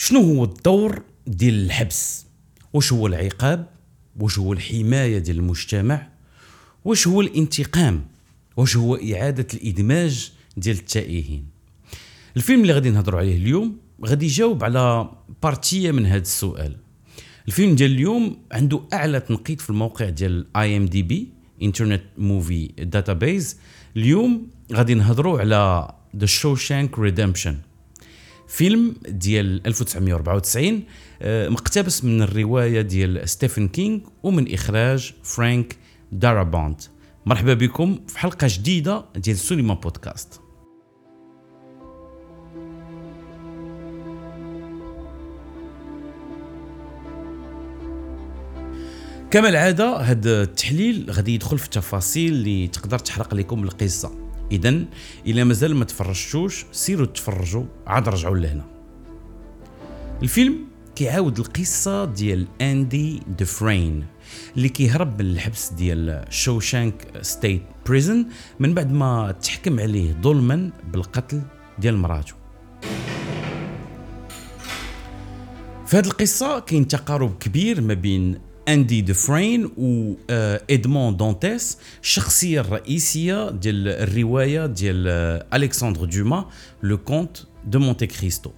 شنو هو الدور ديال الحبس؟ واش هو العقاب؟ واش هو الحماية ديال المجتمع؟ واش هو الانتقام؟ واش هو إعادة الإدماج ديال التائهين؟ الفيلم اللي غادي نهضروا عليه اليوم غادي يجاوب على partie من هذا السؤال. الفيلم ديال اليوم عنده أعلى تنقيط في الموقع ديال IMDb Internet Movie Database اليوم غادي نهضروا على The Shawshank Redemption فيلم ديال 1994 آه، مقتبس من الرواية ديال ستيفن كينغ ومن إخراج فرانك دارابونت مرحبا بكم في حلقة جديدة ديال سوليما بودكاست. كما العادة هذا التحليل غادي يدخل في التفاصيل اللي تقدر تحرق لكم القصة. اذا إلا مازال ما تفرجتوش سيروا تفرجوا عاد رجعوا لهنا. الفيلم كيعاود القصة ديال اندي دفرين اللي كيهرب من الحبس ديال Shawshank State Prison من بعد ما تحكم عليه ظلما بالقتل ديال مراته. في هذه القصة كاين تقارب كبير ما بين اندي دفرين و ادمون دانتيس الشخصيه الرئيسيه ديال الروايه ديال الكسندر دوما Le Comte de Monte-Cristo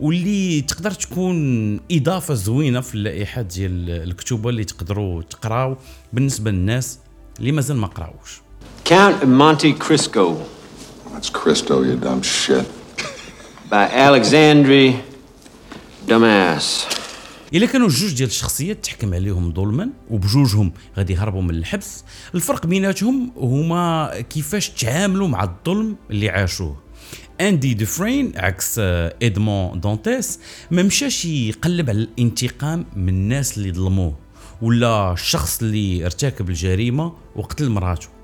واللي تقدر تكون اضافه زوينه في اللائحه ديال الكتب اللي تقدروا تقراو بالنسبة للناس اللي مازال ما قراوش Count of Monte Crisco That's Cristo, you dumb shit. by Alexandre Dumas. إلا كانوا جوج ديال الشخصيات تحكم عليهم ظلما وبجوجهم غادي يهربوا من الحبس الفرق بيناتهم هما كيفاش تعاملوا مع الظلم اللي عاشوه. اندي دفرين عكس آه، ادمون دانتيس ما مشاش يقلب على الانتقام من الناس اللي ظلموه ولا الشخص اللي ارتكب الجريمة وقتل مراته.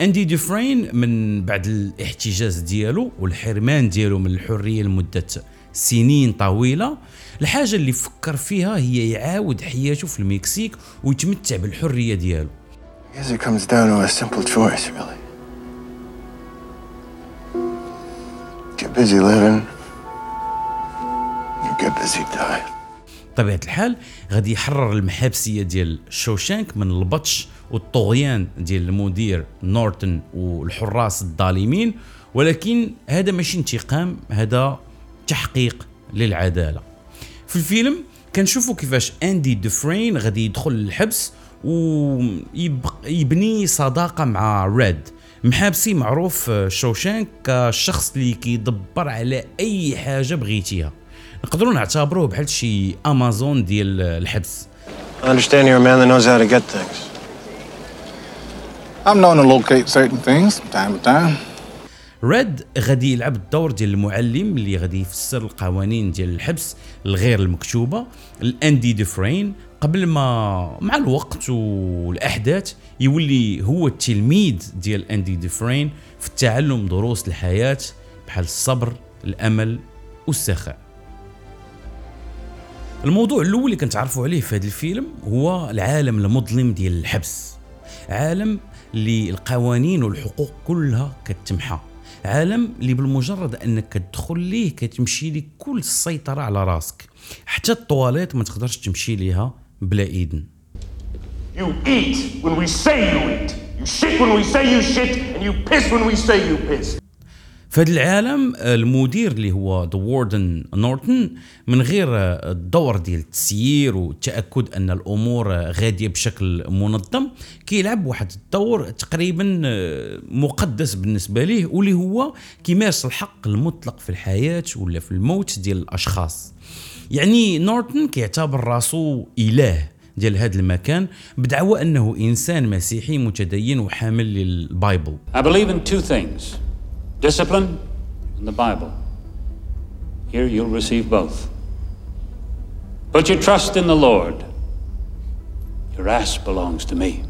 اندي دفرين من بعد الاحتجاز ديالو والحرمان ديالو من الحرية لمدة سنين طويلة الحاجة اللي فكر فيها هي يعاود حياته في المكسيك ويتمتع بالحرية ديالو I guess it comes down to a simple choice, really. Get busy living, you get busy dying. بطبيعه الحال غادي يحرر المحابسية ديال شوشانك من البطش والطغيان ديال المدير نورتن والحراس الظالمين ولكن هذا ماشي انتقام هذا تحقيق للعدالة. في الفيلم كنشوفوا كيفاش أندي دفرين غادي يدخل للحبس ويبني صداقة مع ريد. محابسي معروف آه، شوشانك كشخص اللي كيدبر على أي حاجة بغيتيها. نقدروا نعتبروه بحال شي امازون ديال الحبس. I understand you're a man that knows how to get things. I'm known to locate certain things from time to time. ريد غادي يلعب الدور ديال المعلم اللي غادي يفسر القوانين ديال الحبس الغير المكتوبة لأندي ديفرين قبل ما مع الوقت والأحداث يولي هو التلميذ ديال أندي ديفرين في التعلم دروس الحياة بحال الصبر الأمل والسخاء الموضوع الأول اللي كنتعرفوا عليه في هذا الفيلم هو العالم المظلم ديال الحبس عالم اللي القوانين والحقوق كلها كتمحى عالم اللي بالمجرد أنك كتدخل ليه كتمشي لك كل السيطرة على راسك حتى الطواليت ما تقدرش تمشي ليها بلا إذن You eat when we say you eat. You shit when we say you shit, and you piss when we say you piss. في هذا العالم المدير اللي هو ذا واردن نورتن من غير الدور ديال التسيير والتأكد أن الأمور غادية بشكل منظم كيلعب واحد الدور تقريبا مقدس بالنسبة ليه واللي هو كيمارس الحق المطلق في الحياة ولا في الموت ديال الأشخاص. يعني نورتن كيعتبر راسو إله ديال هذا المكان بدعوى أنه إنسان مسيحي متدين وحامل للبايبل. I believe in two things. discipline and the Bible. Here you'll receive both. Put your trust in the Lord. Your ass belongs to me.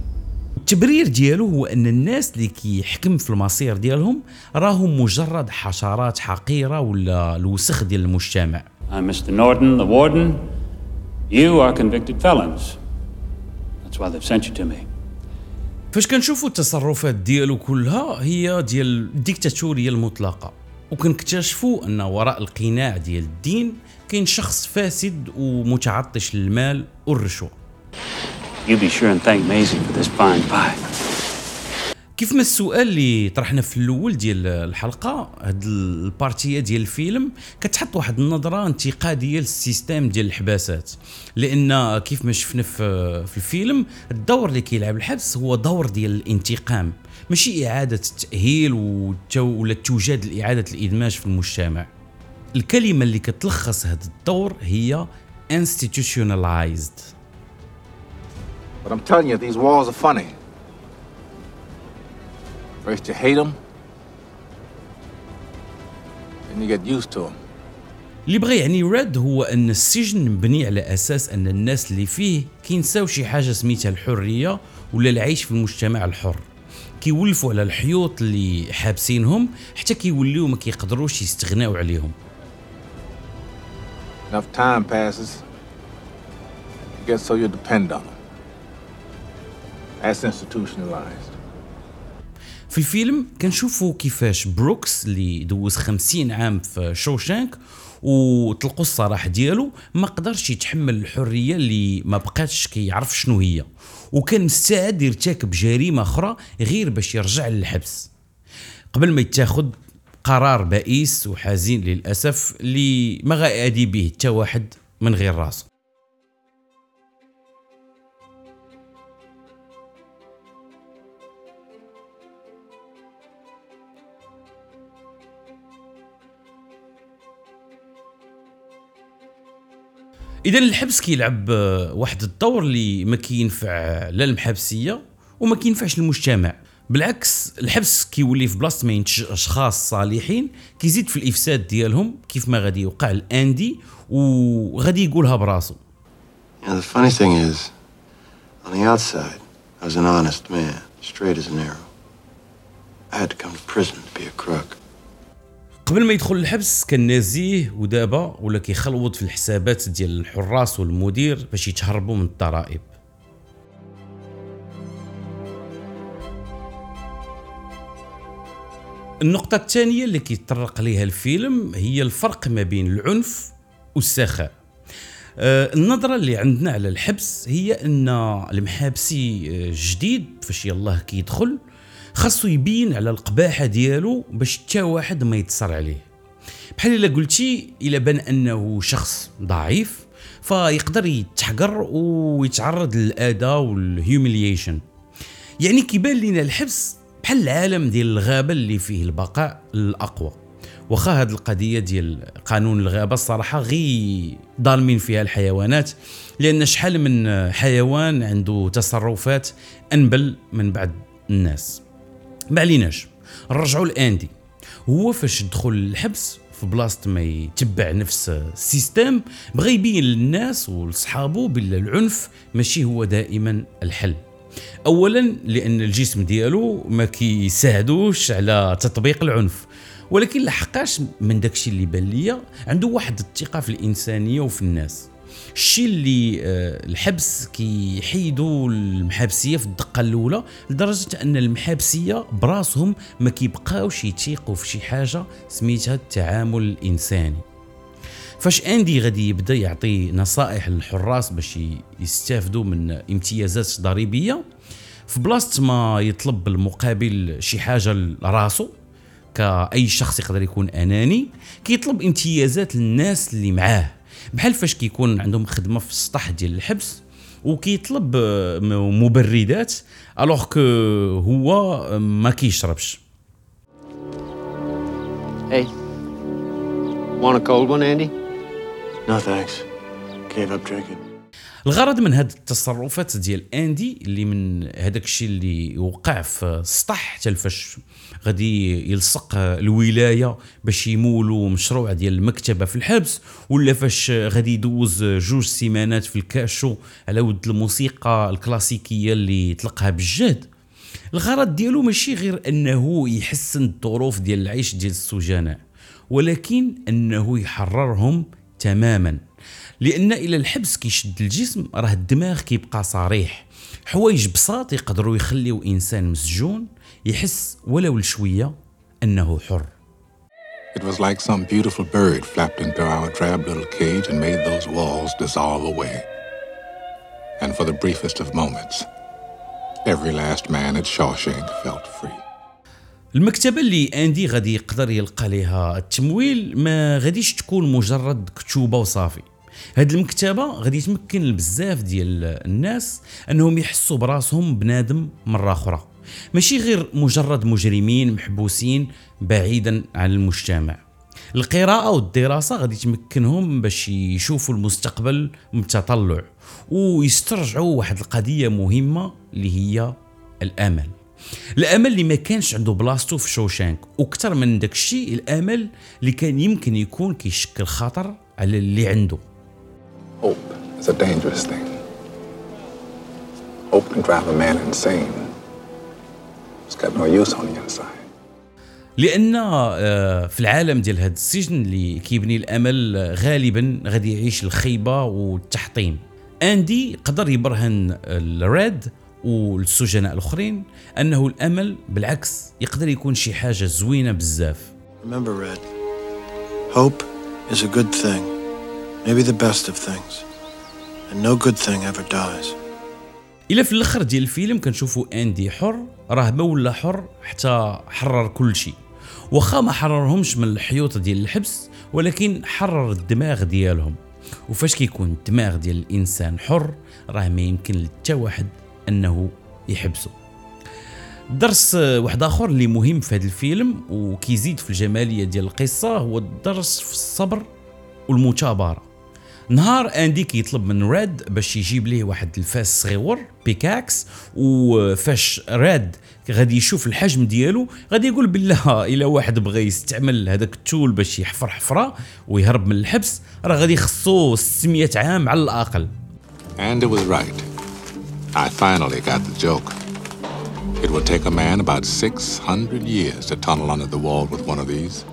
التبرير ديالو هو ان الناس اللي كيحكم في المصير ديالهم راهم مجرد حشرات حقيره ولا الوسخ ديال المجتمع I'm Mr. Norton, the warden. You are convicted felons. That's why they've sent you to me. فاش كنشوفوا التصرفات ديالو كلها هي ديال الديكتاتورية المطلقة وكنكتشفوا أن وراء القناع ديال الدين كاين شخص فاسد ومتعطش للمال والرشوة You be sure and thank Maisie for this fine pie. كيف ما السؤال اللي طرحنا في الأول ديال الحلقة هاد ال partie ديال الفيلم كتحط واحد النظرة انتقادية لل système ديال الحباسات. لأن كيف ما شفنا في في الفيلم الدور اللي كيلعب الحبس هو دور ديال الانتقام ماشي إعادة التأهيل ولا التوجاد لاعاده الإدماج في المجتمع. الكلمة اللي كتلخص هذا الدور هي institutionalized. But I'm telling you, these walls are funny. First you hate them, then you get used to them. اللي بغى يعني ريد هو أن السجن مبني على أساس أن الناس اللي فيه كينساو شي حاجة سميتها الحرية ولا العيش في المجتمع الحر كيولفوا على الحيوط اللي حابسينهم حتى كيوليو ما كيقدروش يستغناو عليهم Enough time passes, you get so you depend on them. That's institutionalized. في الفيلم كنشوفوا كيفاش بروكس اللي دوز خمسين عام في شوشانك وطلقوا السراح ديالو ما قدرش يتحمل الحرية اللي ما بقاتش كيعرف شنو هي. وكان مستعد يرتكب جريمة أخرى غير باش يرجع للحبس. قبل ما يتاخد قرار بائس وحزين للأسف اللي ما غادي به حتى واحد من غير راسه إذا الحبس كيلعب آه، واحد الدور اللي ما كينفع لا المحابسيه وما كينفعش المجتمع بالعكس الحبس كيولي في بلاصة ما أشخاص صالحين كيزيد في الإفساد ديالهم كيف ما غادي يوقع الأندي وغادي يقولها براسو know, the funny thing is, on the outside, I was an honest man, straight as an arrow. I had to come to prison to be a crook. قبل ما يدخل الحبس كان نزيه ودابا ولا كيخلوط في الحسابات ديال الحراس والمدير باش يتهربوا من الضرائب النقطة الثانية اللي كيتطرق ليها الفيلم هي الفرق ما بين العنف والسخاء. آه، النظرة اللي عندنا على الحبس هي أن المحابسي آه، جديد فاش يلاه كيدخل خاصو يبين على القباحة ديالو باش حتى واحد ما يتصر عليه. بحال إلا قلتي إلا بان أنه شخص ضعيف فيقدر يتحقر ويتعرض للأذى والهيوميليشن يعني كيبان لنا الحبس بحال العالم ديال الغابة اللي فيه البقاء الأقوى. واخا هاد القضية ديال قانون الغابة الصراحة غي ظالمين فيها الحيوانات لأن شحال من حيوان عنده تصرفات أنبل من بعض الناس. ما عليناش. نرجعوا لآندي. هو فاش دخل الحبس في بلاصة ما يتبع نفس السيستم بغى يبين للناس ولصحابه بان العنف ماشي هو دائما الحل. اولا لأن الجسم ديالو ما كيساعدوش على تطبيق العنف. ولكن لحقاش من داكشي اللي بان ليا عنده واحد الثقة في الإنسانية وفي الناس. الشيء اللي آه، الحبس كيحيدوا المحابسية في الدقة الأولى لدرجة أن المحابسية براسهم ما كيبقاوش يتيقوا في شي حاجة سميتها التعامل الإنساني. فاش أندي غادي يبدأ يعطي نصائح للحراس باش يستافدوا من امتيازات ضريبية في بلاصة ما يطلب بالمقابل شي حاجة لراسو كأي شخص يقدر يكون أناني كيطلب امتيازات للناس اللي معاه. بحال فاش كيكون عندهم خدمة في السطح ديال الحبس وكيطلب مبردات الوغ كو هو ما كيشربش Hey. Want a cold one, Andy? No thanks. Gave up drinking. الغرض من هاد التصرفات ديال اندي اللي من هذاك الشيء اللي وقع في السطح حتى فاش غادي يلصق الولاية باش يمولوا مشروع ديال المكتبة في الحبس ولا فاش غادي يدوز جوج سيمانات في الكاشو على ود الموسيقى الكلاسيكية اللي طلقها بالجهد الغرض ديالو ماشي غير أنه يحسن الظروف ديال العيش ديال السجناء ولكن أنه يحررهم تماما. لأن إلى الحبس كيشد الجسم راه الدماغ كيبقى صريح حوايج بساط يقدروا يخليو إنسان مسجون يحس ولو لشوية أنه حر It was like some beautiful bird flapped into our drab little cage and made those walls dissolve away. And for the briefest of moments, every last man at Shawshank felt free. المكتبة اللي أندي غادي يقدر يلقى لها التمويل ما غاديش تكون مجرد كتوبة وصافي هاد المكتبة غادي يتمكن بزاف ديال الناس أنهم يحسوا براسهم بنادم مرة أخرى. ماشي غير مجرد مجرمين محبوسين بعيدا عن المجتمع. القراءة والدراسة غادي تمكنهم باش يشوفوا المستقبل بتطلع ويسترجعوا واحد القضية مهمة اللي هي الأمل. الأمل اللي ما كانش عنده بلاصتو في شوشانك وأكثر من داك الشيء الأمل اللي كان يمكن يكون كيشكل خطر على اللي عنده. Hope is a dangerous thing. Hope can drive a man insane. It's got no use on the inside. لأن آه، في العالم ديال هذا السجن اللي كيبني الأمل آه، غالبا غادي يعيش الخيبة والتحطيم أندي قدر يبرهن الريد والسجناء الأخرين أنه الأمل بالعكس يقدر يكون شي حاجة زوينة بزاف Remember, Red, hope is a good thing, maybe the best of things, and no good thing ever dies. إلى في الآخر ديال الفيلم كنشوفوا أندي حر راه ما ولا حر حتى حرر كل شيء. واخا ما حررهمش من الحيوط ديال الحبس ولكن حرر الدماغ ديالهم. وفاش كيكون الدماغ ديال الإنسان حر راه ما يمكن لتا واحد أنه يحبسه درس واحد آخر اللي مهم في هذا الفيلم وكيزيد في الجمالية ديال القصة هو الدرس في الصبر والمثابرة. نهار اندي كيطلب من ريد باش يجيب ليه واحد الفاس صغيور pickaxe وفاش ريد غادي يشوف الحجم ديالو غادي يقول بالله إلا واحد بغى يستعمل هذاك ال tool باش يحفر حفرة ويهرب من الحبس راه غادي يخصو 600 عام على الأقل And it was right. I finally got the joke. It will take a man about 600 years to tunnel under the wall with one of these.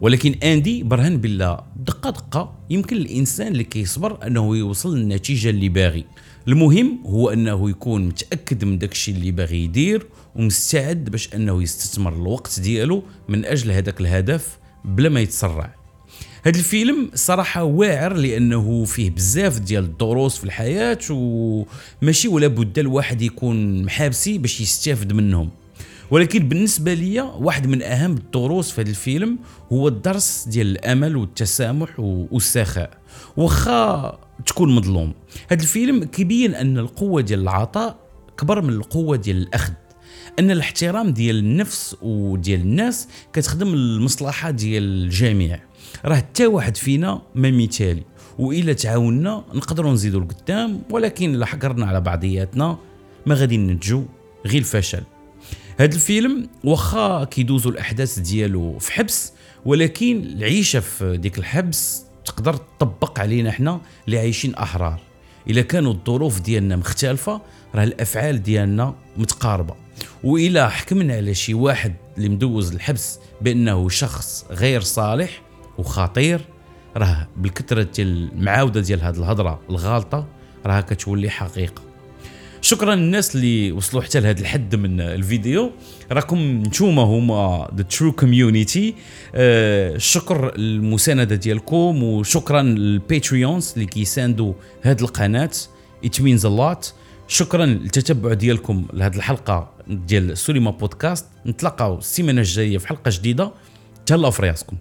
ولكن اندي برهن بالله دقة دقة يمكن الإنسان اللي كيصبر أنه يوصل للنتيجه اللي باغي. المهم هو أنه يكون متأكد من داكشي اللي باغي يدير ومستعد باش أنه يستثمر الوقت ديالو من أجل هذاك الهدف بلا ما يتسرع. هذا الفيلم صراحة واعر لأنه فيه بزاف ديال الدروس في الحياة وماشي ولا بد الواحد يكون محابسي باش يستافد منهم. ولكن بالنسبة لي واحد من أهم الدروس في هذا الفيلم هو الدرس ديال الأمل والتسامح والسخاء. واخا تكون مظلوم. هذا الفيلم كيبين أن القوة ديال العطاء كبر من القوة ديال الأخذ. أن الاحترام ديال النفس وديال الناس كتخدم المصلحه ديال الجميع. راه حتى واحد فينا ما مثالي. وإلا تعاوننا نقدروا نزيدوا لقدام ولكن إلا حقرنا على بعضياتنا ما غادي ننتجو غير الفشل. هذا الفيلم واخا كيدوزوا الاحداث ديالو في حبس ولكن العيشة في ديك الحبس تقدر تطبق علينا إحنا اللي عايشين أحرار. إلا كانوا الظروف ديالنا مختلفة راه الأفعال ديالنا متقاربة. وإلا حكمنا على شي واحد اللي مدوز الحبس بأنه شخص غير صالح وخطير راه بالكثرة ديال المعاودة ديال هذه الهضرة الغالطة راه كتولي حقيقة. شكرا للناس اللي وصلوا حتى لهذا الحد من الفيديو. راكم نتوما هما the true community الشكر المسانده ديالكم وشكرا لل patrons اللي كيساندوا هذه القناة. Means a lot. شكرا للتتبع ديالكم لهذه الحلقة ديال سوليما بودكاست. نتلاقاو السيمانة الجاية في حلقة جديدة. تهلاو في راسكم